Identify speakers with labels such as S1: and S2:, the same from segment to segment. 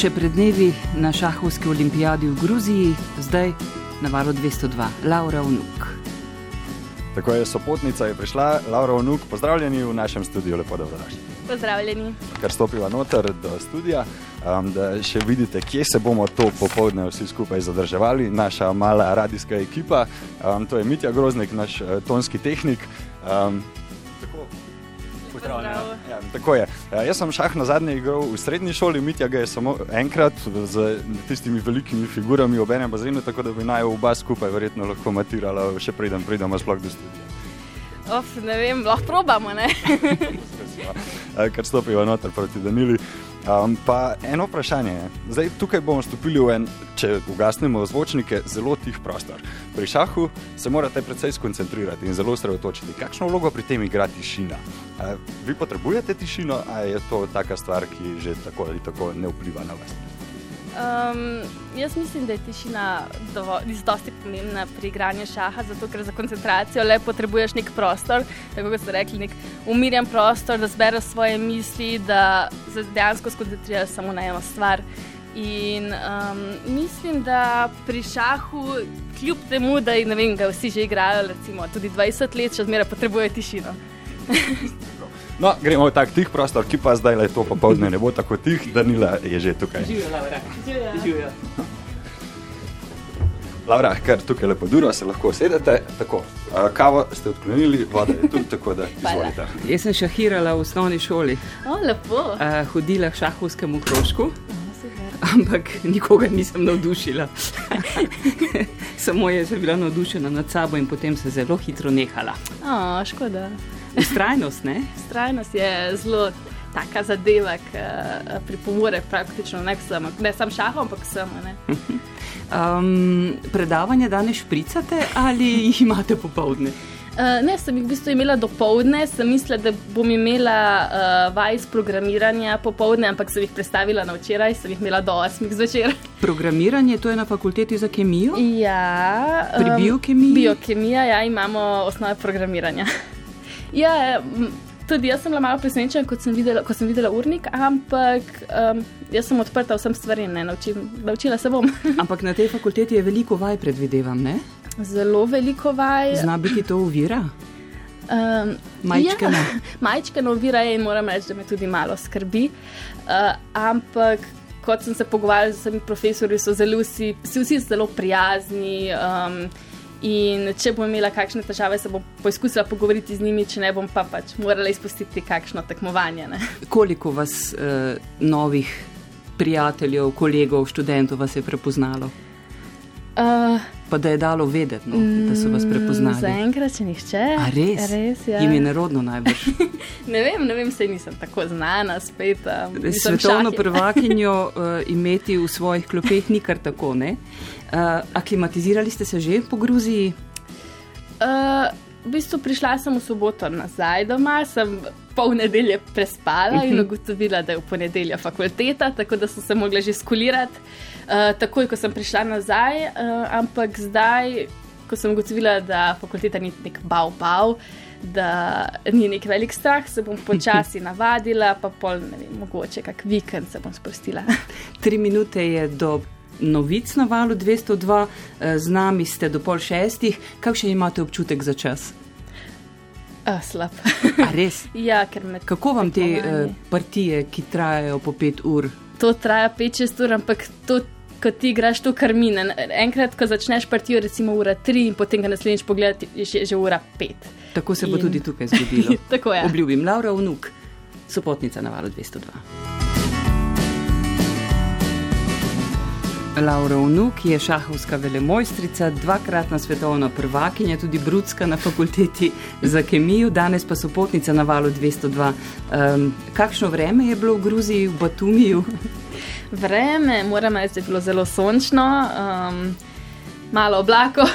S1: Še pred dnevi na šahovski olimpijadi v Gruziji, zdaj na valu 202, Laura Vnuk.
S2: Tako je sopotnica je prišla, Laura Vnuk, pozdravljeni v našem studiu, lepo da vraš.
S3: Pozdravljeni.
S2: Ker stopila noter do studia, um, da še vidite, kje se bomo to popoldne vsi skupaj zadrževali, naša mala radijska ekipa, um, to je Mitja Groznik, naš uh, tonski tehnik. Um, Ja, tako je. Ja, jaz sem šah na zadnje igral v srednji šoli, Mitja ga je samo enkrat z tistimi velikimi figurami ob enem bazenu, tako da bi naj oba skupaj verjetno lahko matirala, še preden pridemo sploh do studia.
S3: Of, ne vem, lahko probamo, ne?
S2: Ker stopijo noter proti Danili. Um, pa eno vprašanje je, zdaj tukaj bomo stopili v en, če ugasnemo zvočnike, zelo tih prostor. Pri šahu se morate precej skoncentrirati in zelo osredotočiti. Kakšno vlogo pri tem igra tišina? Uh, vi potrebujete tišino, ali je to taka stvar, ki že tako ali tako ne vpliva na vas?
S3: Um, jaz mislim, da je tišina zelo pomembna pri igranju šaha, zato ker za koncentracijo le potrebuješ nek prostor, tako kot ste rekli, nek umirjen prostor, da zbereš svoje misli, da se dejansko skoncentriraš samo na eno stvar. In um, mislim, da pri šahu, kljub temu, da vem, ga vsi že igrajo, recimo tudi 20 let, še zmeraj potrebuje tišino.
S2: No, gremo v tak tih prostor, ki pa zdaj le to popoldne ne bo tako tih, da Nila je že tukaj.
S3: Živijo.
S2: Laura, ker tukaj lepo duro, se lahko sedete. Tako, kavo ste odklonili, voda je tu, tako da izvolite.
S1: Jaz sem šahirala v osnovni šoli.
S3: O, lepo.
S1: Uh, hodila k šahovskemu krožku. Ampak nikoga nisem navdušila. Samo je bila navdušena nad sabo in potem se zelo hitro nehala.
S3: O, škoda.
S1: Ustrajnost, ne?
S3: Ustrajnost je zelo taka zadeva, ki uh, pripomore praktično ne, sam, ne samo šahom, ampak samo.
S1: Um, predavanje danes špricate ali jih imate popovdne?
S3: Uh, ne, sem jih v bistvu imela do povdne, sem mislila, da bom imela uh, vaj iz programiranja popovdne, ampak sem jih predstavila na včeraj, sem jih imela do 8 zvečer.
S1: Programiranje, to je na fakulteti za kemijo?
S3: Ja,
S1: pri biokemiji.
S3: Biokemija, ja, imamo osnove programiranja. Ja, tudi jaz sem bila malo presenečena, ko sem videla, ko sem videla urnik, ampak um, jaz sem odprta vsem stvarem, naučim, naučila se bom.
S1: ampak na tej fakulteti je veliko vaj, predvidevam, ne?
S3: Zelo veliko vaj.
S1: Zna biti to uvira? Um, majčkano. Ja,
S3: majčkano uvira je in moram reči, da me tudi malo skrbi. Uh, ampak. Kot sem se pogovarjala z vsemi profesori, so zelo vsi, vsi zelo prijazni. Um, In če bom imela kakšne težave, se bom poskusila pogovoriti z njimi, če ne bom pa pač morala izpustiti kakšno tekmovanje. Ne.
S1: Koliko vas uh, novih prijateljev, kolegov, študentov vas je prepoznalo? Uh, pa da je dalo vedeti, no, da so vas prepoznali.
S3: Zaenkrat, če nihče.
S1: A res?
S3: res ja.
S1: Jim je nerodno najbrž.
S3: ne vem, ne vem, se nisem tako znana, spet. Um,
S1: Svetovno prvakinjo uh, imeti v svojih klopeh ni kar tako, ne? Uh, aklimatizirali ste se že po Gruziji?
S3: Uh, v bistvu prišla sem v soboto nazaj doma, sem pol nedelje prespala in ugotovila, da je v ponedeljek fakulteta, tako da sem se mogla že skulirati, uh, takoj ko sem prišla nazaj. Uh, ampak zdaj, ko sem ugotovila, da fakulteta ni nek bav-bav. Da ni nek velik strah, se bom počasi navadila, pa pol, ne vem, mogoče kak vikend se bom sprostila.
S1: Tri minute je do novic na valu 202, eh, z nami ste do pol šestih. Kakšen imate občutek za čas?
S3: A, slab.
S1: A res?
S3: ja, ker me.
S1: Kako vam te uh, partije, ki trajajo po pet ur?
S3: To traja pet, šest ur, ampak to. Ko ti igraš to karmine, enkrat, ko začneš partijo, recimo ura tri, in potem ga naslednjič pogledati, je že, že ura pet.
S1: Tako se in... bo tudi tukaj zgodilo.
S3: Tako je.
S1: Obljubim, Laura, vnuk, sopotnica na valu 202. Laura Vnuk je šahovska velemojstrica, dvakratna svetovna prvakinja, tudi brudska na fakulteti za kemijo, danes pa so potnica na valu 202. Um, kakšno vreme je bilo v Gruziji, v Batumiju?
S3: Vreme, moram reči, je bilo zelo sončno, um, malo oblako.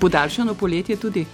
S1: Podaljšano poletje tudi.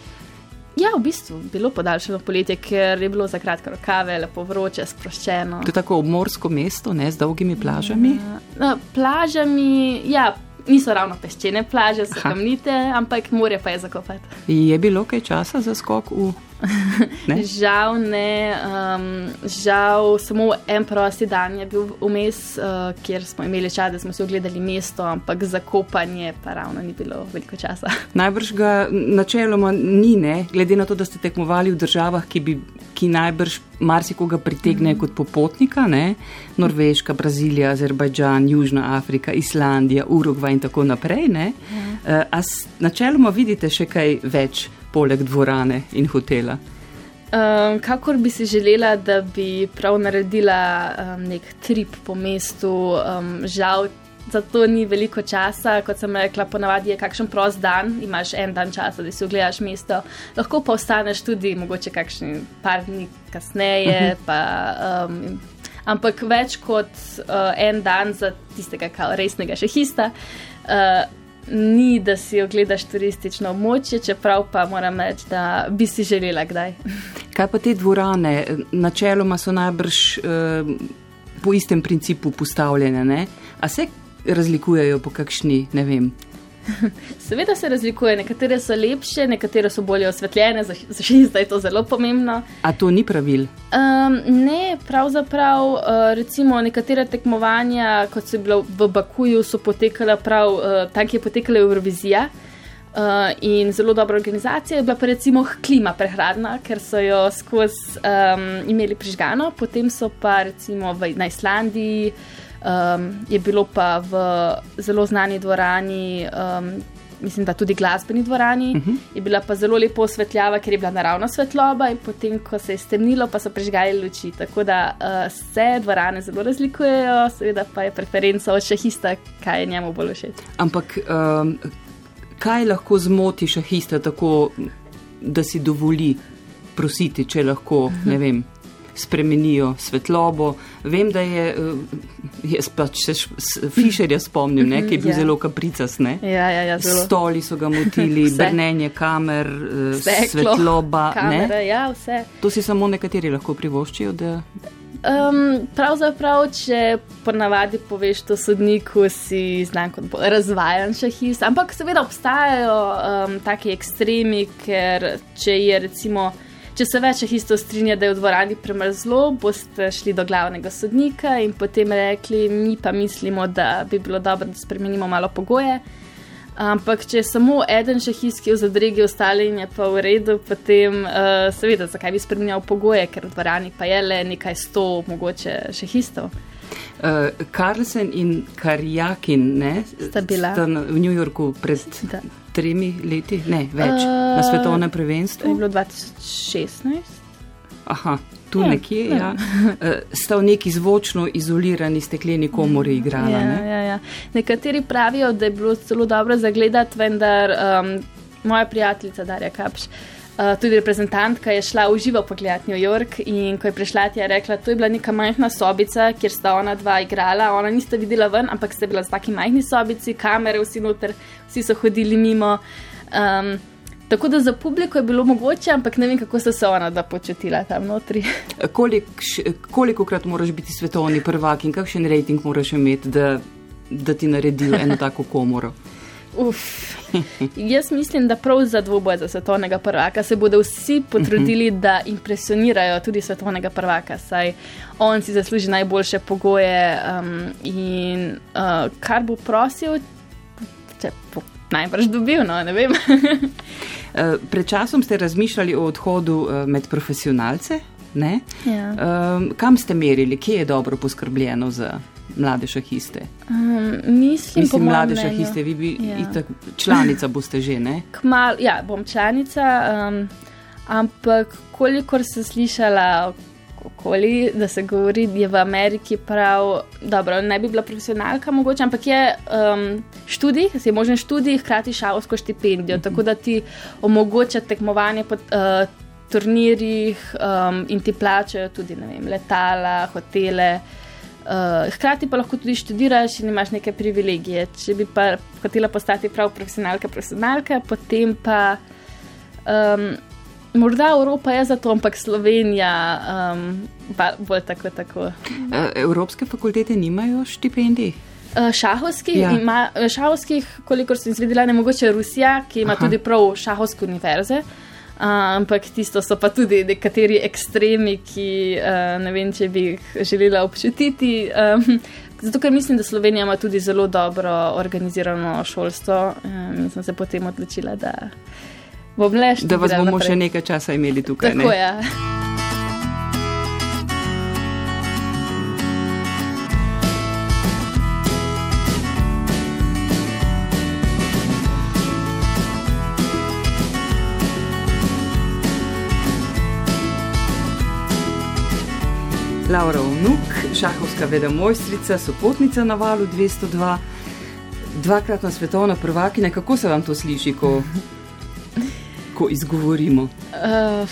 S3: Ja, v bistvu je bilo podaljšano poletje, ker je bilo za kratke rokave, lepo vroče, sproščeno.
S1: To je tako obmorsko mesto, ne z dolgimi plažami?
S3: Ja, plažami, ja, niso ravno peščene plaže, so kamnite, ampak morje pa je zakopati.
S1: Je bilo kaj časa za skok v Ne?
S3: žal ne, um, žal samo en prosti dan je bil vmes, uh, kjer smo imeli čas, da smo si ogledali mesto, ampak za kopanje pa ravno ni bilo veliko časa.
S1: Najbrž ga načeloma ni, ne? glede na to, da ste tekmovali v državah, ki, bi, ki najbrž marsikoga pritegne
S3: Mhm.
S1: kot popotnika, ne? Norveška, Brazilija, Azerbajdžan, Južna Afrika, Islandija, Urugvaj in tako naprej. Ne? Uh, a načeloma vidite še kaj več poleg dvorane in hotela?
S3: Um, kakor bi si želela, da bi prav naredila um, nek trip po mestu, um, žal. Zato ni veliko časa, kot sem rekla, ponavadi je kakšen prost dan, imaš en dan časa, da si ogledaš mesto, lahko pa ostaneš tudi mogoče kakšen par dni kasneje. Pa, um, ampak več kot uh, en dan za tistega kao resnega šehista. Uh, Ni, da si ogledaš turistično območje, čeprav pa moram reči, da bi si želela kdaj.
S1: Kaj pa te dvorane? Načeloma so najbrž uh, po istem principu postavljene, ne? a se razlikujejo po kakšni, ne vem.
S3: Seveda se razlikuje, nekatere so lepše, nekatere so bolje osvetljene, za, za šest je to zelo pomembno.
S1: A to ni pravil?
S3: Um, ne, pravzaprav, uh, recimo nekatere tekmovanja, kot so bila v Bakuju, so potekala prav uh, tam, kjer je potekala Eurovizija. Uh, in zelo dobra organizacija je bila pa recimo klima prehradna, ker so jo skozi um, imeli prižgano, potem so pa recimo v, na Islandiji, um, je bilo pa v zelo znani dvorani, um, mislim, da tudi glasbeni dvorani, uh -huh. je bila pa zelo lepo osvetljava, ker je bila naravna svetloba in potem, ko se je strnilo, pa so prižgali luči. Tako da uh, se dvorane zelo razlikujejo, seveda pa je preferenca od šehista, kaj je njemu bolj všeč.
S1: Ampak um, kaj lahko zmoti šahista tako, da si dovoli prositi, če lahko, ne vem. Spremenijo svetlobo. Vem, da je, uh, jaz pač se Fisherja spomnim, ne, ki je bil
S3: Ja.
S1: zelo kapricas. Ne.
S3: Ja, ja, ja, zelo.
S1: Stoli so ga motili, brnenje kamer, uh,
S3: Steklo,
S1: svetloba. Ne?
S3: Kamere, ja, vse.
S1: To si samo nekateri lahko privoščijo. Da...
S3: Um, pravzaprav, če ponavadi poveš to sodniku, si znan kot razvajen šahist. Ampak seveda obstajajo um, taki ekstremi, ker če je recimo. Če se več šahistov strinja, da je v dvorani premrzlo, boste šli do glavnega sodnika in potem rekli, mi pa mislimo, da bi bilo dobro, da spremenimo malo pogoje. Ampak, če je samo eden šahist, ki je v zadregi, ostali in je pa v redu, potem uh, seveda, zakaj bi spremenjal pogoje, ker v dvorani pa je le nekaj sto, mogoče šahistov.
S1: Uh, Carlsen in Karjakin ne,
S3: Sta bila.
S1: sta na- v New Yorku pred
S3: Da.
S1: Tremi leti, ne več, uh, na
S3: Eh,
S1: svetovnem
S3: To je
S1: prvenstvu.
S3: bilo 2016.
S1: Aha, tu
S3: Ja,
S1: nekje, ja. Uh, sta v neki zvočno izolirani stekleni komori igrala.
S3: Ja,
S1: ne?
S3: ja, ja. Nekateri pravijo, da je bilo zelo dobro zagledati, vendar um, moja prijateljica Darja Kapš. Uh, tudi reprezentantka je šla v živo pogledati New York in ko je prišla, ti je rekla, to je bila neka majhna sobica, kjer sta ona dva igrala. Ona nista videla ven, ampak sta bila v taki majhni sobici, kamere vsi noter, vsi so hodili mimo. Um, tako da za publiko je bilo mogoče, ampak ne vem, kako so se ona da počutila tam notri.
S1: Kolik, koliko krat moraš biti svetovni prvak in kakšen rejting moraš imeti, da, da ti naredijo eno tako komoro?
S3: Uf. Jaz mislim, da prav za dvoboj za svetovnega prvaka se bodo vsi potrudili, da impresionirajo tudi svetovnega prvaka, saj on si zasluži najboljše pogoje um, in uh, kar bo prosil, če bo najbrž dobil, no ne vem.
S1: Uh, pred časom ste razmišljali o odhodu uh, med profesionalce. Ne?
S3: Ja.
S1: Um, kam ste merili, kje je dobro poskrbljeno za mlade šahiste?
S3: Um, mislim,
S1: Mislim,
S3: mojem
S1: mlade
S3: mnenju-
S1: šahiste, vi bi
S3: Ja.
S1: itak, članica boste že, ne?
S3: Kmal, ja, bom članica, um, ampak kolikor sem slišala okoli, da se govori, je v Ameriki prav, dobro, ne bi bila profesionalka mogoče, ampak je um, študij, je možen študij, hkrati šalovsko štipendijo, tako da ti omogoča tekmovanje po uh, turnirjih um, in ti plačajo tudi, vem, letala, hotele. Uh, hkrati pa lahko tudi študiraš in imaš neke privilegije. Če bi pa hotela postati prav profesionalka, profesionalka, potem pa um, morda Evropa je za to, ampak Slovenija um, bolj tako. tako.
S1: Uh, Evropske fakultete nimajo štipendij.
S3: Uh, šahovskih,
S1: Ja.
S3: ima, šahovskih, kolikor sem izvedela, ne mogoče Rusija, ki ima.
S1: Aha.
S3: tudi prav šahovske univerze. Uh, ampak tisto so pa tudi nekateri ekstremi, ki uh, ne vem, če bi jih želela občutiti. Um, zato, ker mislim, da Slovenija ima tudi zelo dobro organizirano šolstvo um, in sem se potem odločila, da bom le še.
S1: Da vas bomo naprej. še nekaj časa imeli tukaj.
S3: Tako je. Ja.
S1: Laura Vnuk, šahovska veda mojstrica, sopotnica na valu 202, dvakratna svetovna prvakinja. Kako se vam to sliši, ko, ko izgovorimo? Uh,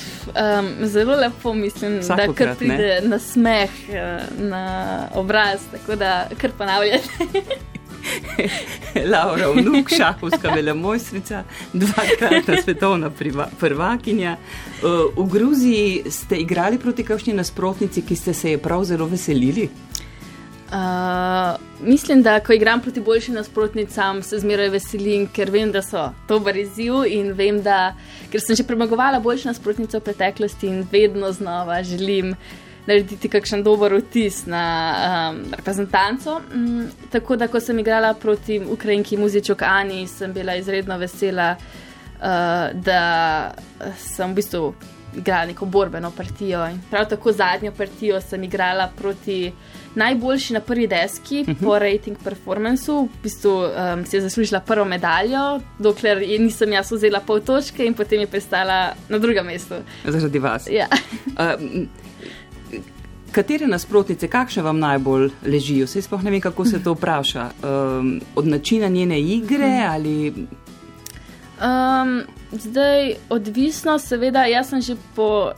S3: um, zelo lepo mislim, Vsakokrat, da kar pride ne? na smeh, eh, na obraz, tako da kar ponavljate.
S1: Laura, vnuk, šahovska velemojstrica, dvakratna svetovna prvakinja. Uh, v Gruziji ste igrali proti kakšni nasprotnici, ki ste se je prav zelo veselili?
S3: Uh, mislim, da ko igram proti boljšim nasprotnicam, se zmeraj veselim, ker vem, da so dober izziv in vem, da ker sem že premagovala boljše nasprotnice v preteklosti in vedno znova želim narediti kakšen dober vtis na um, reprezentanco. Um, tako da, ko sem igrala proti Ukrajinki Muzičok Ani, sem bila izredno vesela, uh, da sem v bistvu igrala neko borbeno partijo. In prav tako zadnjo partijo sem igrala proti najboljši na prvi deski uh mhm. -huh. po rating performancu. V bistvu um, si je zaslužila prvo medaljo, dokler je nisem jaz vzela pol točke in potem je prestala na drugem mestu.
S1: Zaradi vas.
S3: Ja.
S1: uh, Katere nasprotnice, kakšne vam najbolj ležijo? Sej sploh ne vem, kako se to vpraša. Um, od načina njene igre ali.
S3: Um, zdaj, odvisno, seveda, jaz sem že po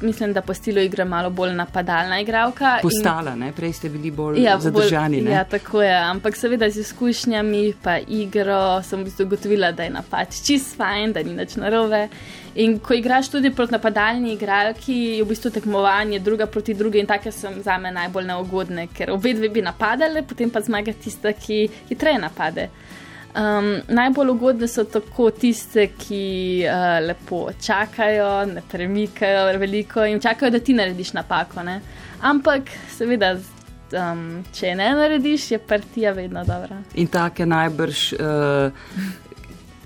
S3: mislim, da po stilu igre malo bolj napadalna igralka.
S1: Postala, in... prej ste bili bolj ja, zadržani.
S3: Bolj, ja, tako je. Ampak seveda z izkušnjami pa igro sem ugotovila, da je napad čist fajn, da ni nič narobe. In ko igraš tudi proti napadalni igralki, je v bistvu tekmovanje druga proti drugi in take so za me najbolj neugodne, ker obe dve bi napadale, potem pa zmaga tista, ki hitreje napade. Um, najbolj ugodne so tako tiste, ki uh, lepo čakajo, ne premikajo veliko in čakajo, da ti narediš napako. Ne? Ampak, seveda, um, če ne narediš, je partija vedno dobra.
S1: In take najbrž, uh,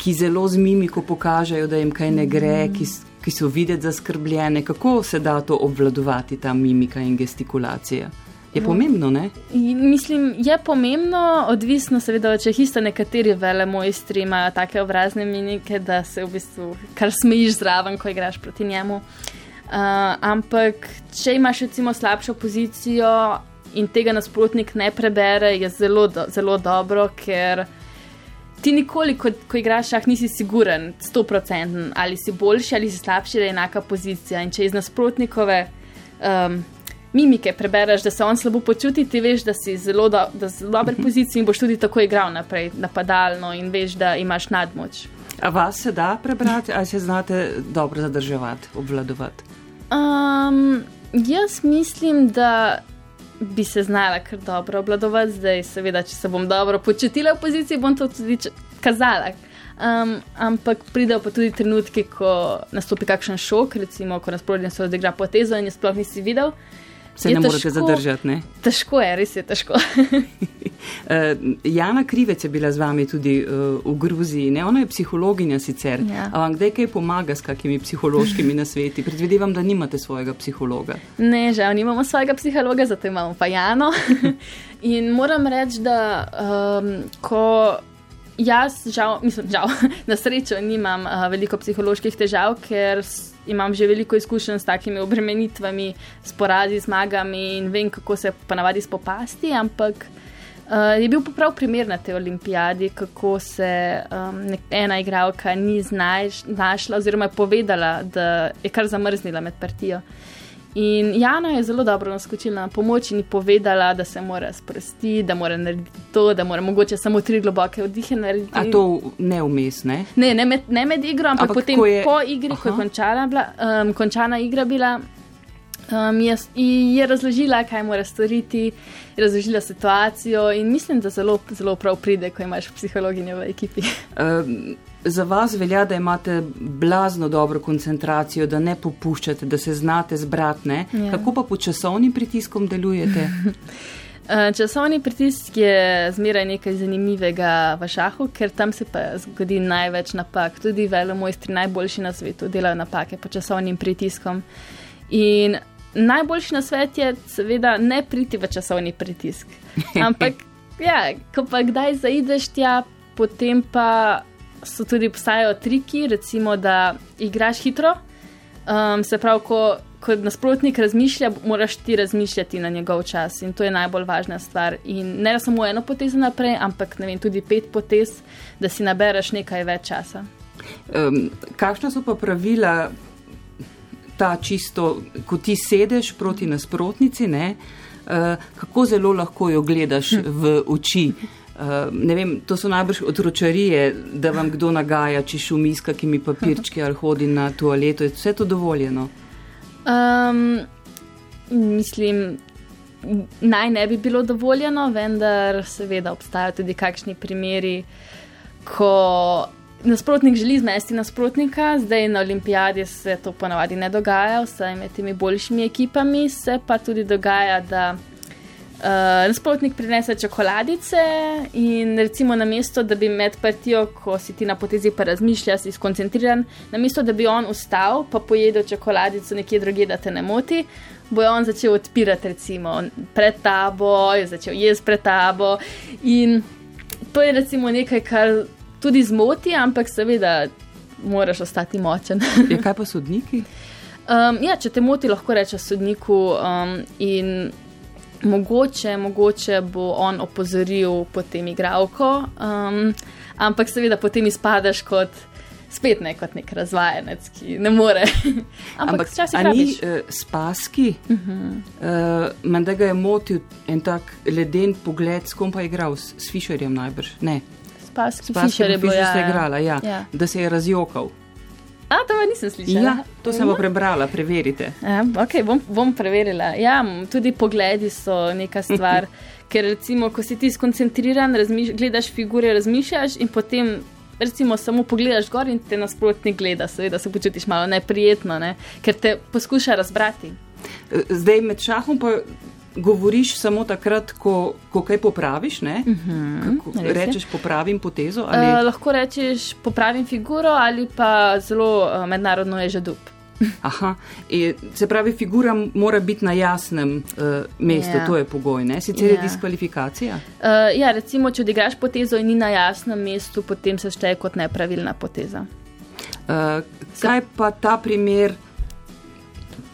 S1: ki zelo z mimiko pokažejo, da jim kaj ne gre, mm. ki, ki so videti zaskrbljene, kako se da to obvladovati, ta mimika in gestikulacija. Je no. pomembno, ne?
S3: Mislim, je pomembno, odvisno seveda, če histo nekateri vele mojstri imajo take obrazne minike, da se v bistvu kar smejiš zraven, ko igraš proti njemu. Uh, ampak, če imaš recimo slabšo pozicijo in tega nasprotnik ne prebere, je zelo, do, zelo dobro, ker ti nikoli, ko, ko igraš šah, nisi siguren, 100% ali si boljši ali si slabši, da je enaka pozicija. In če iz nasprotnikove um, mimike prebereš, da se on slabo počuti, ti veš, da si zelo do, da v dobrej mhm. poziciji in boš tudi tako igral naprej, napadalno in veš, da imaš nadmoč.
S1: A vas se da prebrati, ali se znate dobro zadrževati, obvladovati?
S3: Um, jaz mislim, da bi se znala kar dobro obvladovati, zdaj seveda, če se bom dobro počutila v poziciji, bom to tudi kazala. Um, ampak pridejo pa tudi trenutki, ko nastopi kakšen šok, recimo, ko nasprotnik se odigra potezo in je sploh nisi videl
S1: se je ne morete zadržati. Ne?
S3: Težko je, res je težko.
S1: uh, Jana Krivec je bila z vami tudi uh, v Gruziji, ne? ona je psihologinja sicer. Ja. Ampak kdaj kaj pomaga s kakimi psihološkimi nasveti? Predvidevam, da nimate svojega psihologa.
S3: Ne, žal nimamo svojega psihologa, zato imamo pa Jano. In moram reči, da um, ko. Jaz, žal, mislim, žal, na srečo nimam uh, veliko psiholoških težav, ker imam že veliko izkušenj s takimi obremenitvami, s porazi, zmagami in vem, kako se ponavadi spopasti. Ampak uh, je bil prav primer na tej olimpijadi, kako se um, ena igralka ni znašla, oziroma je povedala, da je kar zamrznila med partijo. In Jana je zelo dobro naskočila na pomoč in povedala, da se mora sprostiti, da mora narediti to, da mora mogoče samo tri globoke vdihe narediti.
S1: A to ne vmes, ne?
S3: Ne, ne med, ne med igro, ampak, ampak potem je... po igri, Aha. ko je končala, bila, um, končana igra bila. Um, je, je razložila, kaj mora storiti, razložila situacijo, in mislim, da zelo, zelo prav pride, ko imaš psihologinjo v ekipi. Um,
S1: za vas velja, da imate blazno dobro koncentracijo, da ne popuščate, da se znate zbrati. Ja. Kako pa pod časovnim pritiskom delujete?
S3: Eh, časovni pritisk je zmeraj nekaj zanimivega v šahu, ker tam se pa zgodi največ napak. Tudi velomojstri, najboljši na svetu, delajo napake pod časovnim pritiskom. In najboljši na svetu je, seveda, ne priti v časovni pritisk. Ampak, ja, ko pa kdaj zaideš tja, potem pa so tudi obstajajo triki, recimo, da igraš hitro. Um, se pravi, ko ko nasprotnik razmišlja, moraš ti razmišljati na njegov čas in to je najbolj važna stvar. In ne samo eno potezo naprej, ampak vem, tudi pet potez, da si nabereš nekaj več časa.
S1: Um, kakšna so pa pravila, ta čisto, ko ti sedeš proti nasprotnici, ne, uh, kako zelo lahko jo gledaš v oči? Uh, vem, to so najbrž otročarije, da vam kdo nagaja, če šumi s kakimi papirčki ali hodi na toaleto. Je vse to dovoljeno?
S3: Um, mislim, naj ne bi bilo dovoljeno, vendar seveda obstajajo tudi kakšni primeri, ko nasprotnik želi zmesti nasprotnika, zdaj na olimpijadi se to ponavadi ne dogaja, vsaj med temi boljšimi ekipami se pa tudi dogaja, da. Uh, nasprotnik prinese čokoladice in recimo na mesto, da bi med partijo, ko si ti na potezi pa razmišljaš, si skoncentriran, na mesto, da bi on ustal, pa pojedel čokoladico nekje druge, da te ne moti, bo on začel odpirati recimo pred tabo, je začel jesti pred tabo in to je recimo nekaj, kar tudi zmoti, ampak seveda moraš ostati močen.
S1: je kaj pa sodniki?
S3: Um, ja, če te moti, lahko rečeš sodniku um, in mogoče, mogoče bo on opozoril potem igralko, um, ampak seveda potem izpadeš kot. Spet ne kot nek razvajenec, ki ne more.
S1: ampak včasih ni uh, spaski, uh -huh. uh, menda ga je motil en tak leden pogled, s kom pa je igral, s, s Fisherjem najbrž. Ne,
S3: spaski, spaski Fisher je bil, ja,
S1: ja. igrala, ja. Ja. da se je razjokal.
S3: A, to nisem slišala.
S1: Ja, to sem pa prebrala, preverite.
S3: Ja, okay, bom, bom preverila. Ja, tudi pogledi so neka stvar. ker, recimo, ko si ti skoncentriran, gledaš figure, razmišljaš in potem. Recimo, samo pogledaš gor in te nasprotnik gleda, seveda se počutiš malo neprijetno, ne? ker te poskuša razbrati.
S1: Zdaj med šahom pa govoriš samo takrat, ko, ko kaj popraviš. Uh -huh, Kako, rečeš, popravim potezo? Ali...
S3: Uh, lahko rečeš, popravim figuro ali pa zelo uh, mednarodno je že dub.
S1: Aha, e, se pravi, figura mora biti na jasnem uh, mestu, ja. to je pogoj, ne? sicer ja. je diskvalifikacija.
S3: Uh, ja, recimo, če odigraš potezo in ni na jasnem mestu, potem se šteje kot nepravilna poteza.
S1: Uh, kaj pa ta primer?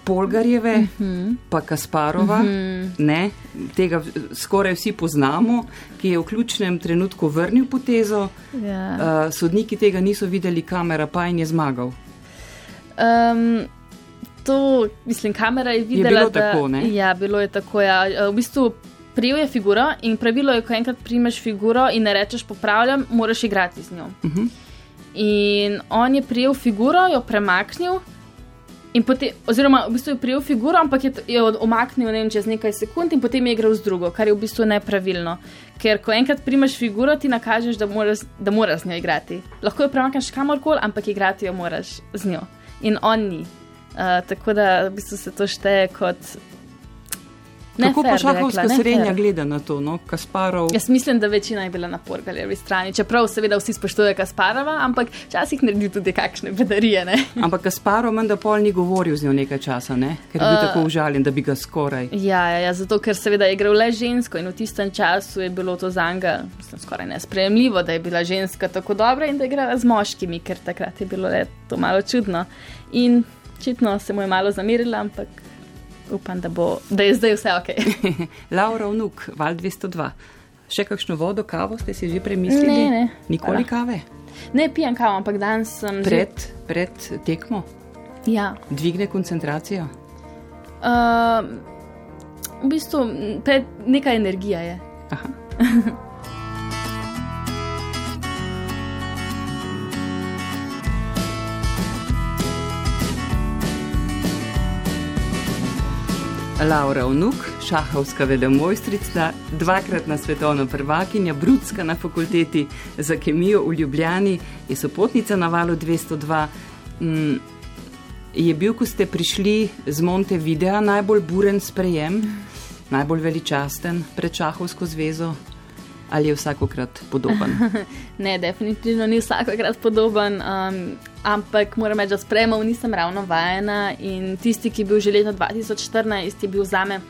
S1: Polgarjeve, uh mhm. -huh. pa Kasparova, uh mhm. -huh. ne, tega skoraj vsi poznamo, ki je v ključnem trenutku vrnil potezo. Ja. Uh, sodniki tega niso videli, kamera pa in je zmagal.
S3: Um, to, mislim, kamera je videla,
S1: je bilo
S3: da
S1: tako, ne?
S3: Ja, bilo je tako. Ja. V bistvu prijel je figuro in pravilo je, ko enkrat primeš figuro in ne rečeš popravljam, moraš igrati z njo. Uh mhm. -huh. In on je prijel figuro, jo premaknil. Potem, oziroma, v bistvu je prijel figuro, ampak je, je omaknil ne vem, čez nekaj sekund in potem je igral z drugo, kar je v bistvu nepravilno. Ker ko enkrat primaš figuro, ti nakažeš, da moraš, da moraš z njo igrati. Lahko jo premakneš kamorkoli, ampak igrati jo moraš z njo. In on ni. Uh, tako da v bistvu se to šteje kot
S1: Kako pa šahovska srednja gleda na to, no? Kasparov?
S3: Jaz mislim, da večina je bila na porgaljevi strani. Čeprav seveda vsi spoštujejo Kasparova, ampak včasih naredi tudi kakšne bedarije. Ne?
S1: Ampak Kasparov menda pol ni govoril z njo nekaj časa, ne? ker je bil uh, tako užaljen, da bi ga skoraj.
S3: Ja, ja, ja, zato ker seveda je igral le žensko in v tistem času je bilo to za njega skoraj nesprejemljivo, da je bila ženska tako dobra in da je igrala z moškimi, ker takrat je bilo le to malo čudno. In očitno se mu je malo zamirila, ampak upam, da, bo, da je zdaj vse ok.
S1: Laura, vnuk, val 202. Še kakšno vodo, kavo ste si že premislili?
S3: Ne, ne.
S1: Nikoli Hvala. kave?
S3: Ne pijem kavo, ampak danes sem.
S1: Pred, že... pred tekmo?
S3: Ja.
S1: Dvigne koncentracijo?
S3: Uh, v bistvu, pred, neka energija je. Aha.
S1: Laura Vnuk, šahovska velemojstrica, dvakratna svetovna prvakinja, brudska na fakulteti za kemijo v Ljubljani, je sopotnica na valu 202. Mm, je bil, ko ste prišli z Montevideo, najbolj buren sprejem, najbolj veličasten pred šahovsko zvezo? Ali je vsakokrat podoben?
S3: ne, definitivno ni vsakokrat podoben, um, ampak moram reči, da sprejemov nisem ravno vajena. In tisti, ki je bil že leta 2014, je bil za me.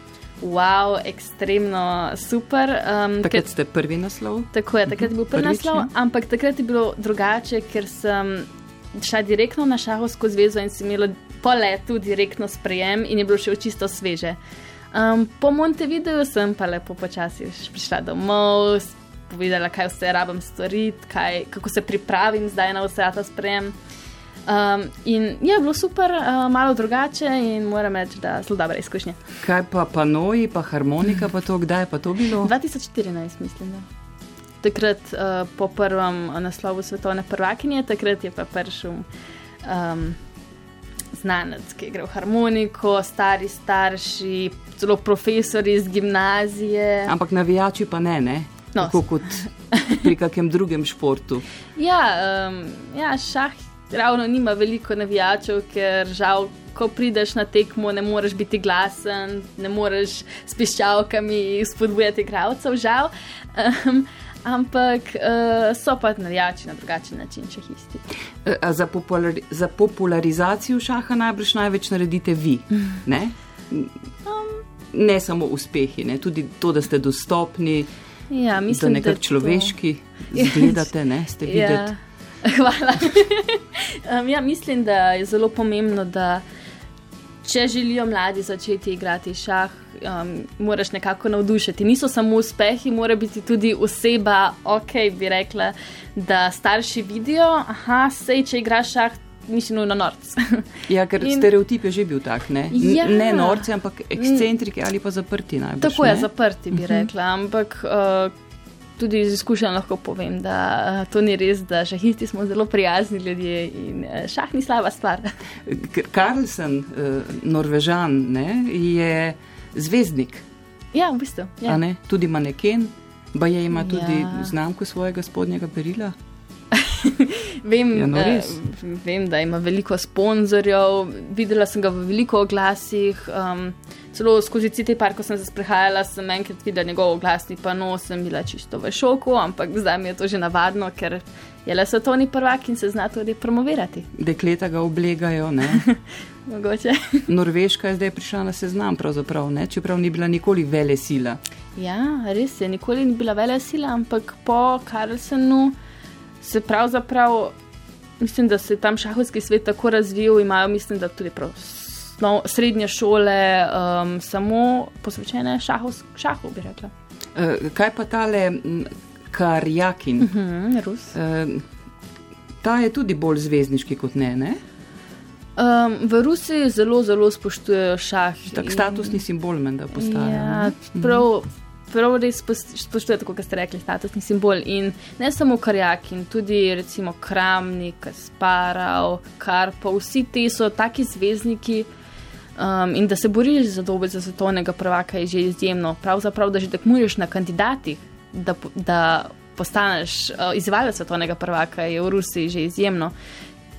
S3: Wow, ekstremno super. Um,
S1: takrat ste prvi naslov?
S3: Tako je, takrat je bil prvi Prvič, naslov, ampak takrat je bilo drugače, ker sem šla direktno na Šahovsko zvezo in sem imela po letu direktno sprejem in je bilo še čisto sveže. Um, po Montevideo sem pa lepo počasi prišla domov, povedala, kaj vse rabim storiti, kaj, kako se pripravim zdaj na vse ta sprejem. Um, in je bilo super, uh, malo drugače in moram reči, da so dobre izkušnje.
S1: Kaj pa panoji, pa harmonika, pa to, kdaj je pa to bilo?
S3: 2014, mislim. Da. Takrat uh, po prvem naslovu svetovne prvakinje, takrat je pa prišel. Um, znanec, ki je igral harmoniko, stari starši, celo profesori iz gimnazije.
S1: Ampak navijači pa ne, ne? No. Tako kot pri kakem drugem športu.
S3: Ja, um, ja, šah ravno nima veliko navijačev, ker žal. Ko prideš na tekmo, ne moreš biti glasen, ne moreš s piščalkami spodbujati gradcev, žal. Um, ampak uh, so pa navijači na drugačen način, če isti.
S1: Uh, za, populari za popularizacijo šaha najbrž največ naredite vi. Ne, um, ne samo uspehi, ne? tudi to, da ste dostopni,
S3: ja, mislim,
S1: da nekako človeški izgledate, ne ste ja. videti.
S3: Hvala. um, ja, mislim, da je zelo pomembno, da če želijo mladi začeti igrati šah, um, moraš nekako navdušiti. Niso samo uspehi, mora biti tudi oseba, ok, bi rekla, da starši vidijo, da se če igraš šah. Nisi nujno norc.
S1: ja, ker in, stereotip je že bil tak, ne, ja, ne norci, ampak ekscentriki ali pa zaprti. Najbrž,
S3: tako je, zaprti bi mhm. rekla. Ampak uh, tudi iz izkušenj lahko povem, da uh, to ni res, da šahisti smo zelo prijazni ljudje in uh, šah ni slaba stvar.
S1: Karlsen, uh, Norvežan, ne, je zvezdnik.
S3: Ja, v bistvu. Ja.
S1: Tudi maneken, pa je ima tudi ja. znamko svojega spodnjega perila.
S3: vem, ja, no uh, vem, da ima veliko sponzorjev, videla sem ga v veliko oglasih. Um, celo skozi te parke, ko sem se sprehajala, sem enkrat videla njegov oglasnik, pa no, sem bila čisto v šoku, ampak zdaj mi je to že navadno, ker je le svetovni prvak in se zna tudi promovirati.
S1: Dekleta ga oblegajo, ne?
S3: Mogoče.
S1: Norveška je zdaj prišla na seznam, ne? čeprav ni bila nikoli vele sila.
S3: Ja, res je, nikoli ni bila vele sila, ampak po Karlsenu se pravzaprav, mislim, da se je tam šahovski svet tako razvil, imajo, mislim, da tudi prav. No, srednje šole, um, samo posvečene šahu, šahu bi rekla.
S1: Uh, kaj pa tale Karjakin?
S3: Uh -huh, Rus. Uh,
S1: ta je tudi bolj zvezdniški kot ne. ne?
S3: Um, v Rusiji zelo, zelo spoštujejo šah.
S1: Tak in... statusni simbol, menda postaja.
S3: Ja, prav, prav res spoštujejo, kot ste rekli, statusni simbol. In ne samo Karjak, in tudi recimo Kramnik, Sparov, Karpov, vsi ti so taki zvezdniki. Um, in da se boriš za dobe za svetovnega prvaka je že izjemno. Pravzaprav, da že tekmuješ na kandidatih, da, da postaneš uh, izvajalec svetovnega prvaka, je v Rusiji že izjemno.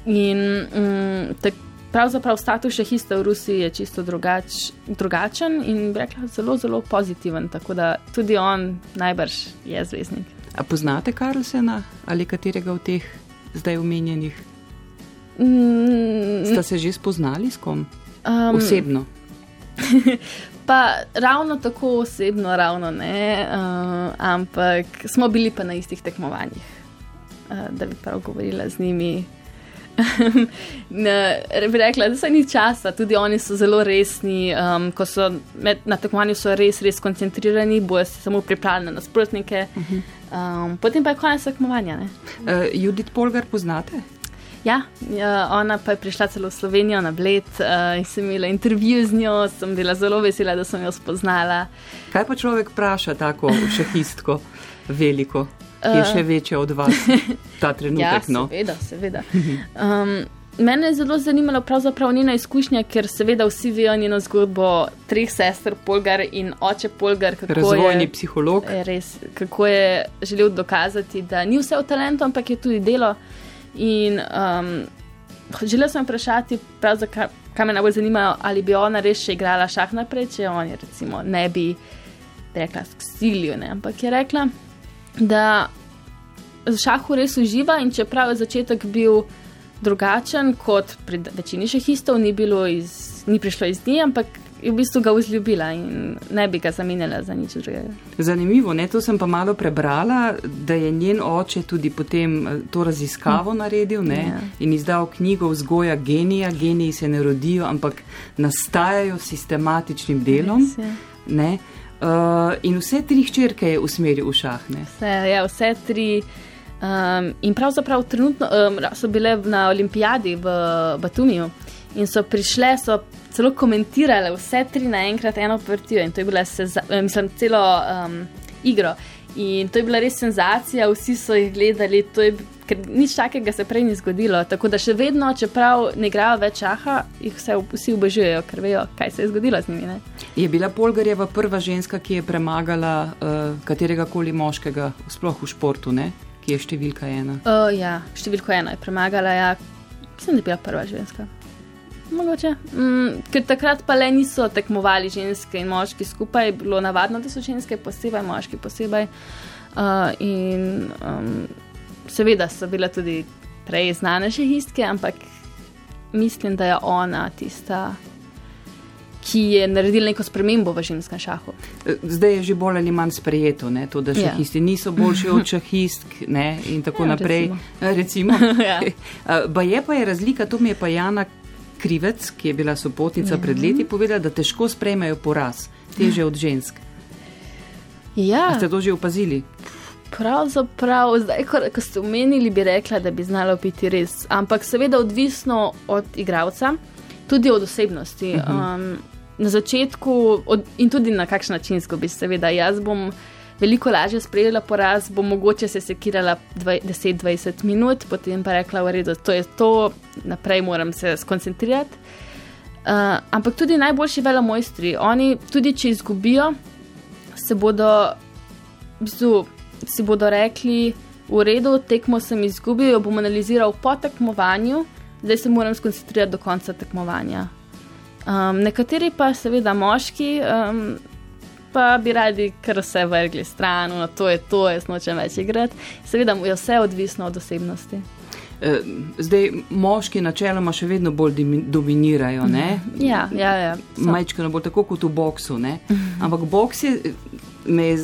S3: In um, tak, pravzaprav status šahista v Rusiji je čisto drugač, drugačen in rekla zelo, zelo pozitiven. Tako da tudi on najbrž je zvezdnik.
S1: A poznate Karlsena ali katerega od teh zdaj omenjenih?
S3: Mm,
S1: Sta se že spoznali s kom? Um, Osebno.
S3: pa ravno tako osebno, ravno ne, uh, ampak smo bili pa na istih tekmovanjih, uh, da bi prav govorila z njimi. Ne, bi rekla, da se ni časa, tudi oni so zelo resni, um, ko so med, na tekmovanju so res, res koncentrirani, bojo se samo pripravljeni na nasprotnike. Um, potem pa je konec tekmovanja.
S1: Uh, Judith Polgar poznate?
S3: Ja, ja, ona pa je prišla celo v Slovenijo na Bled uh, in sem imela intervju z njo, sem bila zelo vesela, da sem jo spoznala.
S1: Kaj pa človek vpraša tako šahistko, veliko, je še večja od vas ta trenutek?
S3: Ja, no? seveda, seveda. Um, mene je zelo zanimalo pravzaprav njena izkušnja, ker seveda vsi vejo njeno zgodbo treh sester Polgar in oče Polgar.
S1: Razvojni je, psiholog.
S3: Res, kako je želel dokazati, da ni vse v talentu, ampak je tudi delo. In um, želel sem vprašati, kaj me najbolj zanima, ali bi ona res še igrala šah naprej, če on je recimo ne bi rekla silijo, ampak je rekla, da v šahu res uživa in čeprav je začetek bil drugačen kot pri večini šahistov, ni, iz, ni prišlo iz dni, ampak je v bistvu ga vzljubila in ne bi ga zamenjala za nič drugega.
S1: Zanimivo, ne? to sem pa malo prebrala, da je njen oče tudi potem eh, to raziskavo hm. naredil ne? ja. in izdal knjigo Vzgoja genija. Geniji se ne rodijo, ampak nastajajo sistematičnim delom. Res, Uh, in vse tri hčerke je usmeril v šah.
S3: Vse, ja, vse tri. Um, in pravzaprav trenutno um, so bile na olimpijadi v Batumiju in so prišle, so celo komentirale vse tri naenkrat eno partijo in to je bila, eh, mislim, celo um, igro. In to je bila res senzacija, vsi so jih gledali, je, ker nič takega se prej ni zgodilo. Tako da še vedno, čeprav ne igrajo več šaha, jih vse, vsi obožujejo, ker vejo, kaj se je zgodilo z njimi. Ne?
S1: Je bila Polgarjeva prva ženska, ki je premagala uh, katerega koli moškega, sploh v športu? Ne? ki je številka ena.
S3: Uh, ja, številko ena je premagala, ja. mislim, da je bila prva ženska. Mogoče. Mm, ker takrat pa le niso tekmovali ženske in moški skupaj, bilo navadno, da so ženske posebej, moški posebej. Uh, in um, seveda so bile tudi prej znane šehistke, ampak mislim, da je ona tista ki je naredil neko spremembo v ženskem šahu.
S1: E, zdaj je že bolj ali manj sprejeto, ne? to, da ja. šahisti ja. niso boljši od šahistk ne? in tako ja, naprej. Recimo. recimo. ja. Ba je pa je razlika, to mi je pa Jana Krivec, ki je bila sopotnica ja. pred leti, povedala, da težko sprejmejo poraz, teže od žensk.
S3: Ja.
S1: Ste to že opazili?
S3: Pravzaprav, zdaj, ko, ko ste omenili, bi rekla, da bi znalo biti res. Ampak seveda odvisno od igralca, tudi od osebnosti. Uh -huh. um, na začetku od, in tudi na kakšen način zgubi, seveda. Jaz bom veliko lažje sprejela poraz, bom mogoče se sekirala 10-20 minut, potem pa rekla, v redu, to je to, naprej moram se skoncentrirati. Uh, ampak tudi najboljši velomojstri, oni tudi če izgubijo, se bodo, bistvu, si bodo rekli, v redu, tekmo sem izgubil, jo bom analiziral po tekmovanju, zdaj se moram skoncentrirati do konca tekmovanja. Um, nekateri pa, seveda, moški, um, pa bi radi kar vse vrgli stran, no to je to, jaz nočem več igrati. Seveda, je vse odvisno od osebnosti.
S1: E, zdaj, moški načeloma še vedno bolj dominirajo. Ne?
S3: Ja, ja, ja.
S1: Majčkano bolj tako kot v boksu. Ne? Ampak boks je me je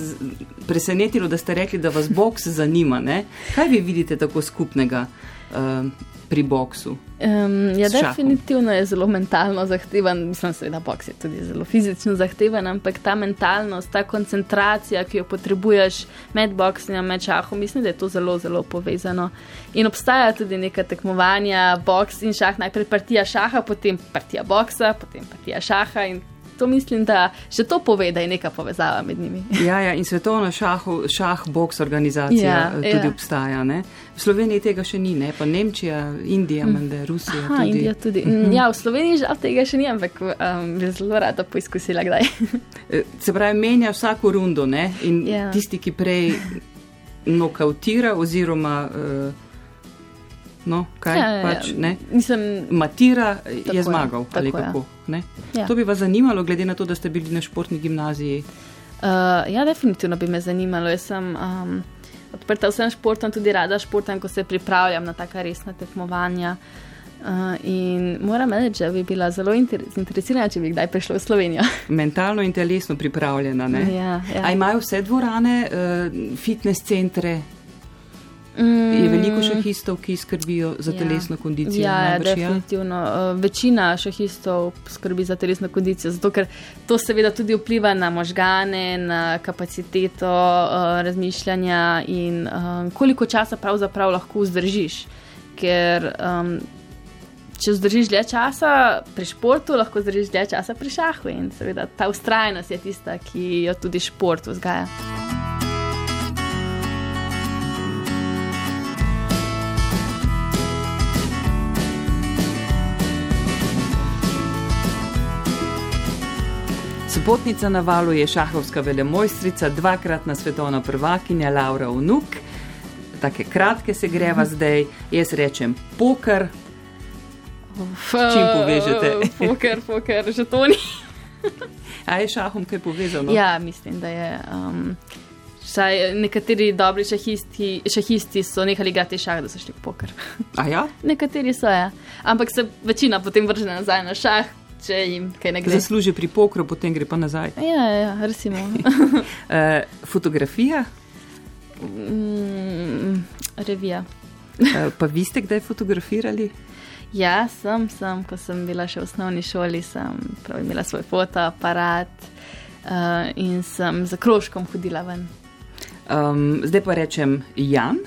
S1: presenetilo, da ste rekli, da vas boks zanima. Ne? Kaj vi vidite tako skupnega? Uh, pri boksu?
S3: Um, ja, definitivno je zelo mentalno zahteven, mislim, da boks je tudi zelo fizično zahteven, ampak ta mentalnost, ta koncentracija, ki jo potrebuješ med boksom in med šahom, mislim, da je to zelo, zelo povezano. In obstaja tudi neka tekmovanja, boks in šah, najprej partija šaha, potem partija boksa, potem partija šaha in to mislim, da že to pove, da je neka povezava med njimi.
S1: Ja, ja in svetovna šahu, šah, boks organizacija ja, tudi ja. obstaja. Ne? V Sloveniji tega še ni, ne? pa Nemčija, Indija, mm. Mende, Rusija.
S3: Aha, tudi. Indija tudi. Mm -hmm. Ja, v Sloveniji žal tega še ni, ampak um, bi zelo rada poizkusila kdaj.
S1: Eh, se pravi, menja vsako rundo ne? in ja. tisti, ki prej nokautira oziroma. Uh, No, kaj ja, ja, pač ne? Mislim, Matira je zmagal. Je, kako, ja. To bi vas zanimalo, glede na to, da ste bili na športni gimnaziji?
S3: Uh, ja, definitivno bi me zanimalo. Jaz sem um, odprta vsem športom, tudi rada športam, ko se pripravljam na taka resna tekmovanja. Uh, in moram reči, da bi bila zelo zainteresirana, če bi kdaj prišla v Slovenijo.
S1: Mentalno in telesno pripravljena. Ja, ja. A imajo vse dvorane, uh, fitness centre. Je veliko šahistov, ki skrbijo za ja. telesno kondicijo.
S3: Ja, ja definitivno. Ja. Večina šahistov skrbi za telesno kondicijo, zato ker to seveda tudi vpliva na možgane, na kapaciteto uh, razmišljanja in um, koliko časa pravzaprav lahko vzdržiš. Ker um, če vzdržiš dlje časa pri športu, lahko vzdržiš dlje časa pri šahu in seveda ta ustrajnost je tista, ki jo tudi šport vzgaja.
S1: Sopotnica na valu je šahovska velemojstrica, dvakratna svetovna prvakinja Laura Unuk. Take kratke se greva
S3: Mhm.
S1: zdaj, jaz rečem poker. čim povežete?
S3: Poker, poker, že to ni.
S1: A je šahom kaj povezano?
S3: Ja, mislim, da je. Um, Saj nekateri dobri šahisti, šahisti so nehali igrati šah, da so šli v poker.
S1: A ja?
S3: Nekateri so, ja. Ampak se večina potem vrže nazaj na šah, če jim kaj ne gre.
S1: Zasluži pri pokru, potem gre pa nazaj.
S3: Ja, ja, recimo.
S1: Uh, fotografija,
S3: mm, revija.
S1: uh, pa vi ste kdaj fotografirali?
S3: Ja, sem, sem, ko sem bila še v osnovni šoli, sem prav imela svoj fotoaparat uh, in sem za krožkom hodila ven.
S1: Um, zdaj pa rečem Jan,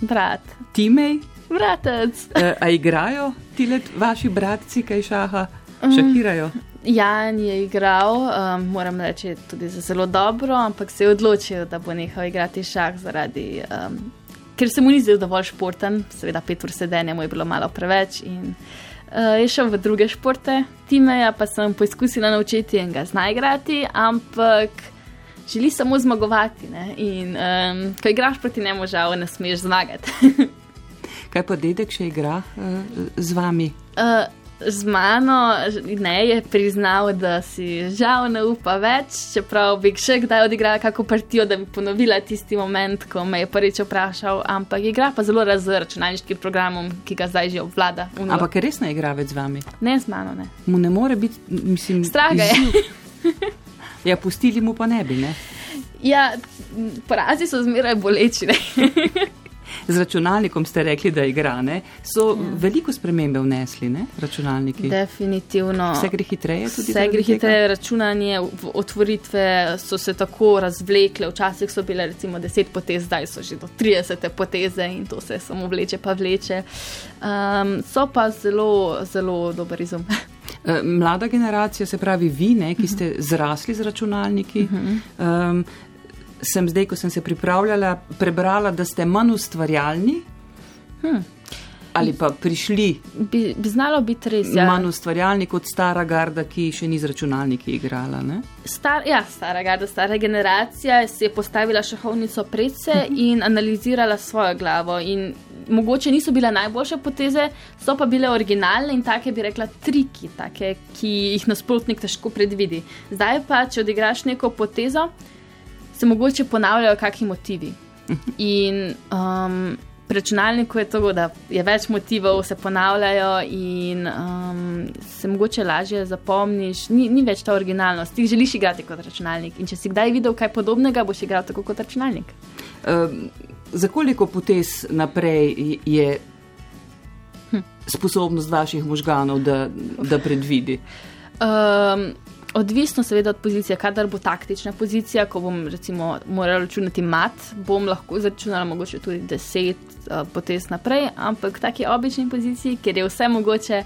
S3: Brat,
S1: Timej,
S3: bratec.
S1: uh, a igrajo ti let vaši bratci kaj šaha, šahirajo?
S3: Jan je igral, um, moram reči, tudi zelo dobro, ampak se je odločil, da bo nehal igrati šah zaradi. Um, ker se mu ni zdel dovolj športen, seveda pet ur sedenja mu je bilo malo preveč. In, uh, je šel v druge športe, Timeja pa sem poskusila naučiti in ga zna igrati, ampak želi samo zmagovati. Ne? In um, ko igraš proti njemu, žal ne smeš zmagati.
S1: Kaj pa dedek še igra uh, z vami?
S3: Uh, z mano ne je priznal, da si žal ne upa več, čeprav bi še kdaj odigrala kako partijo, da bi ponovila tisti moment, ko me je prvič vprašal, ampak igra pa zelo raz z računalniškim programom, ki ga zdaj že obvlada. Uno.
S1: Ampak res ne igra več z vami.
S3: ne z mano, ne.
S1: Mu ne more biti, mislim,
S3: Strah ga je.
S1: Ja, pustili mu pa ne bi, ne?
S3: Ja, porazi so zmeraj boleči.
S1: Z računalnikom ste rekli, da igra, ne? So ja. veliko spremembe vnesli, ne? Računalniki.
S3: Definitivno.
S1: Vse gre hitreje tudi.
S3: Vse gre hitreje, računanje, otvoritve so se tako razvlekle. Včasih so bile recimo 10 potez, zdaj so že do 30 poteze in to se samo vleče, pa vleče. Um, so pa zelo, zelo dober izum.
S1: Eh, Mlada generacija, se pravi vi, ne, ki ste zrasli z računalniki. Um, sem zdaj, ko sem se pripravljala, prebrala, da ste manj ustvarjalni. Ali pa prišli
S3: Bi, bi znalo biti res.
S1: ja. Manj ustvarjalni kot stara garda, ki še ni z računalniki igrala. Ne?
S3: Star, ja, stara garda, stara generacija si je postavila šahovnico pred se in analizirala svojo glavo. In mogoče niso bile najboljše poteze, so pa bile originalne in take bi rekla triki, take, ki jih nasprotnik težko predvidi. Zdaj pa, če odigraš neko potezo, se mogoče ponavljajo kakšni motivi. In um, pri računalniku je to, da je več motivov, se ponavljajo in um, se mogoče lažje zapomniš. Ni, ni več ta originalnost. Ti želiš igrati kot računalnik. In če si kdaj videl kaj podobnega, boš igral tako kot računalnik.
S1: Um, za koliko potez naprej je sposobnost vaših možganov, da, da predvidi?
S3: Um, odvisno seveda od pozicije, kadar bo taktična pozicija, ko bom recimo moral računati mat, bom lahko začunala mogoče tudi deset uh, potez naprej, ampak v taki obični poziciji, kjer je vse mogoče.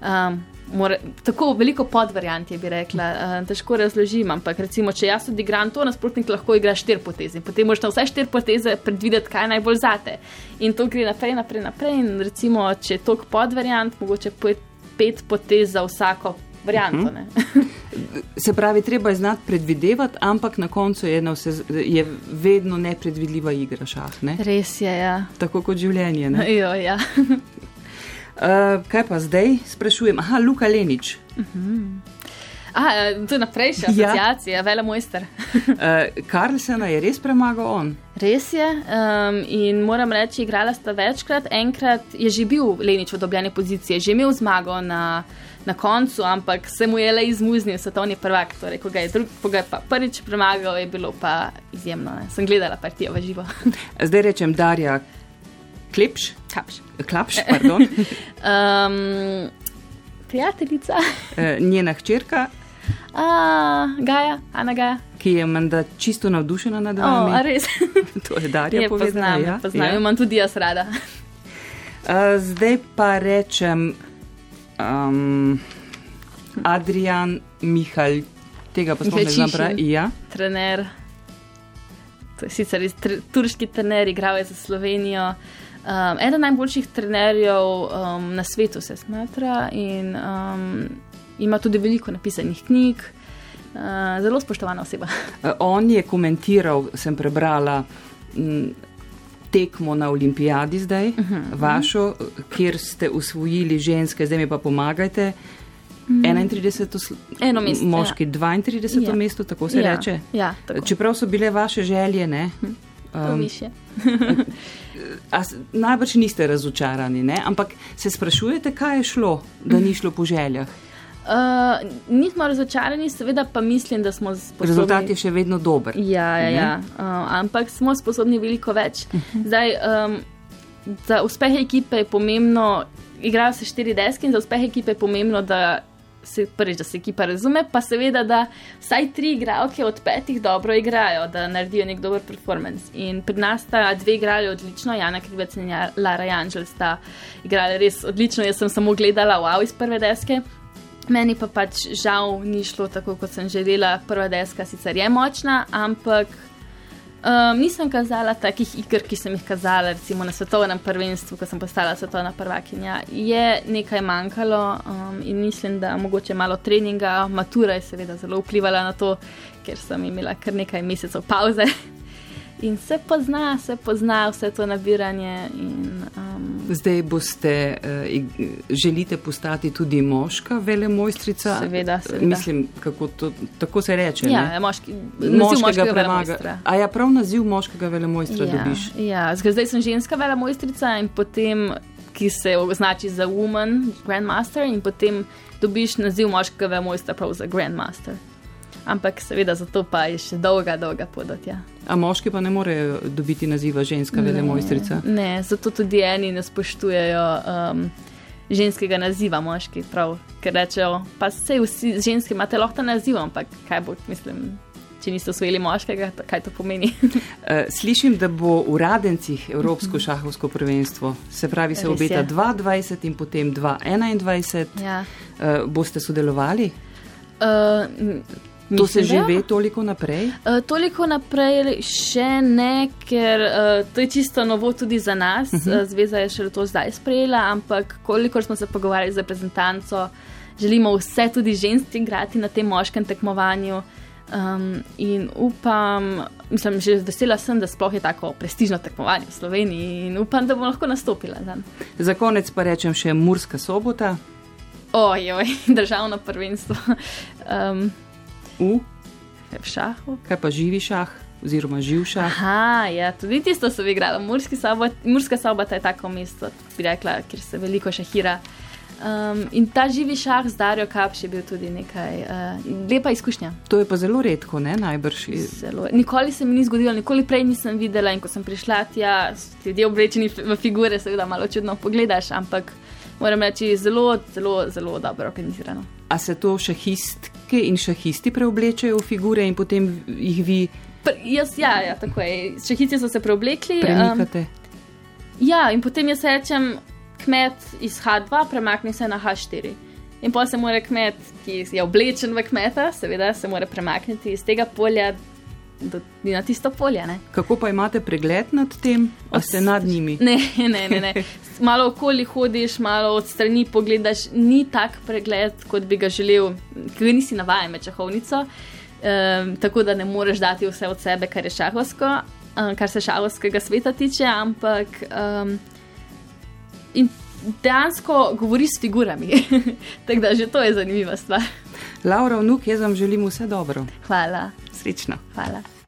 S3: Um, More, tako veliko podvariant je, bi rekla, uh, težko razložim, ampak recimo, če jaz odigram to, nasprotnik lahko igra štiri poteze. Potem moraš na vse štiri poteze predvideti, kaj najbolj zate. In to gre naprej, naprej, naprej. In recimo, če je tok podvariant, mogoče pet potez za vsako varianto. Uh
S1: Se pravi, treba je znati predvidevati, ampak na koncu je, na vse, je vedno nepredvidljiva igra šah. Ne?
S3: Res je, ja.
S1: Tako kot življenje. Ne?
S3: Jo, ja.
S1: Uh, kaj pa zdaj sprašujem? Aha, Luka Lenič.
S3: A, eh, to je naprej še
S1: Ja.
S3: asociacija, ja. vele mojster.
S1: Uh, Karlsena je res premagal on.
S3: Res je. Um, in moram reči, igrala sta večkrat. Enkrat je že bil Lenič v dobljeni poziciji, že imel zmago na, na koncu, ampak se mu je le izmuznil svetovni prvak. Torej, ko ga je, drug, ko ga je pa prvič premagal, je bilo pa izjemno. Ne? Sem gledala partijo v živo.
S1: Zdaj rečem Darja Klepš.
S3: Kapš.
S1: Klapš, pardon,
S3: Um, prijateljica,
S1: Eh, njena hčerka,
S3: A, Gaja, Ana Gaja.
S1: ki je menda čisto navdušena nad vami.
S3: res.
S1: To je Darja
S3: Je
S1: povedala.
S3: poznam,
S1: ja,
S3: poznam,
S1: ja.
S3: imam tudi jaz rada.
S1: Uh, zdaj pa rečem um, Adrian Mihal, tega pa smo
S3: Mihalčišin.
S1: pravi. Ja.
S3: trener. To je sicer iz tr turški trener, igral je za Slovenijo. Um, eden najboljših trenerjev um, na svetu se smatra in um, ima tudi veliko napisanih knjig. Uh, zelo spoštovana oseba.
S1: On je komentiral, sem prebrala. M, Tekmo na olimpijadi zdaj, uh -huh, vašo, kjer ste usvojili ženske, zdaj mi pa pomagajte. -huh. 31.
S3: Eno mesto.
S1: Moški, ja. 32. Ja. mesto, tako se
S3: ja.
S1: reče.
S3: Ja, tako.
S1: Čeprav so bile vaše želje, ne.
S3: Um,
S1: najbrž niste razočarani, ne? ampak se sprašujete, kaj je šlo, da ni šlo po željah.
S3: Uh, nismo razočarani, seveda pa mislim, da smo sposobni.
S1: Rezultat je še vedno dober.
S3: Ja, ja, ja. Uh, ampak smo sposobni veliko več. Zdaj, um, za uspeh ekipe je pomembno, igrajo se štiri deske in za uspeh ekipe je pomembno, da se, prvič, da se ekipa razume, pa seveda, da vsaj tri igralke od petih dobro igrajo, da naredijo nek dober performance. In pri nas sta dve igrali odlično, Jana Krivec in Lara Janžel sta igrali res odlično. Jaz sem samo gledala wow iz prve deske. Meni pa pač žal ni šlo tako, kot sem želela. Prva deska sicer je močna, ampak um, nisem kazala takih iger, ki sem jih kazala, recimo na svetovnem prvenstvu, ko sem postala svetovna prvakinja. Je nekaj manjkalo um, in mislim, da mogoče malo treninga, matura je seveda zelo vplivala na to, ker sem imela kar nekaj mesecev pauze. In se pozna, se pozna vse to nabiranje. In, um,
S1: Zdaj boste, uh, želite postati tudi moška velemojstrica?
S3: Seveda, seveda.
S1: Mislim, kako to, tako se reče.
S3: Ja,
S1: ne?
S3: moški,
S1: moškega premaga. A ja, prav naziv moškega velemojstra
S3: ja,
S1: dobiš?
S3: Ja, zdaj sem ženska velemojstrica in potem, ki se označi za woman, grandmaster, in potem dobiš naziv moškega velemojstra prav za grandmaster ampak seveda za to pa je še dolga, dolga podot. Ja.
S1: A moški pa ne morejo dobiti naziva ženska velemojstrica?
S3: Ne, zato tudi eni ne spoštujejo um, ženskega naziva moški, prav, ker rečejo, pa vse vsi ženski imate lahko naziv, ampak kaj bo, mislim. Če niste osvojili moškega, kaj to pomeni?
S1: Eh, slišim, da bo v Radencih Evropsko šahovsko prvenstvo, se pravi, se obeta 22 in potem 2021.
S3: Ja.
S1: Uh, boste sodelovali?
S3: Uh,
S1: To se že ve toliko naprej?
S3: Uh, toliko naprej še ne, ker uh, to je čisto novo tudi za nas. Uh -huh. Zveza je še to zdaj sprejela, ampak kolikor smo se pogovarjali z reprezentanco, želimo vse tudi ženski igrati na tem moškem tekmovanju. Um, in upam, mislim, že vesela sem, da sploh je tako prestižno tekmovanje v Sloveniji in upam, da bomo lahko nastopila. Dan.
S1: Za konec pa rečem še Murska sobota.
S3: Ojoj, državno prvenstvo. Um,
S1: v?
S3: v šahu.
S1: Kaj pa živi šah, oziroma živ šah?
S3: Aha, ja, tudi tisto so igrali. Murska sobota je tako mesto, bi rekla, kjer se veliko šahira. Um, in ta živi šah z Darijo Kapš je bil tudi nekaj uh, lepa izkušnja.
S1: To je pa zelo redko, ne najbrž.
S3: Zelo. Nikoli se mi ni zgodilo, nikoli prej nisem videla. In ko sem prišla tja, ljudje oblečeni v figure, seveda malo čudno pogledaš, ampak moram reči, zelo, zelo, zelo dobro organizirano.
S1: A se to šahistke in šahisti preoblečajo v figure in potem jih vi?
S3: Pr, jaz, ja, ja, tako je. Šahisti so se preoblekli.
S1: Premikate.
S3: Um, ja, in potem jaz rečem, kmet iz H2 premakni se na H4. In pa se mora kmet, ki je oblečen v kmeta, seveda se mora premakniti iz tega polja do, na tisto polje. Ne?
S1: Kako pa imate pregled nad tem, ali ste nad njimi?
S3: Ne, ne, ne. ne. Malo okoli hodiš, malo od strani pogledaš, ni tak pregled, kot bi ga želel, ki nisi navajen med čahovnico. Um, tako da ne moreš dati vse od sebe, kar je šahovsko, um, kar se šahovskega sveta tiče, ampak um, dejansko govori s figurami. tako da že to je zanimiva stvar.
S1: Laura, vnuk, jaz vam želim vse dobro.
S3: Hvala.
S1: Srečno.
S3: Hvala.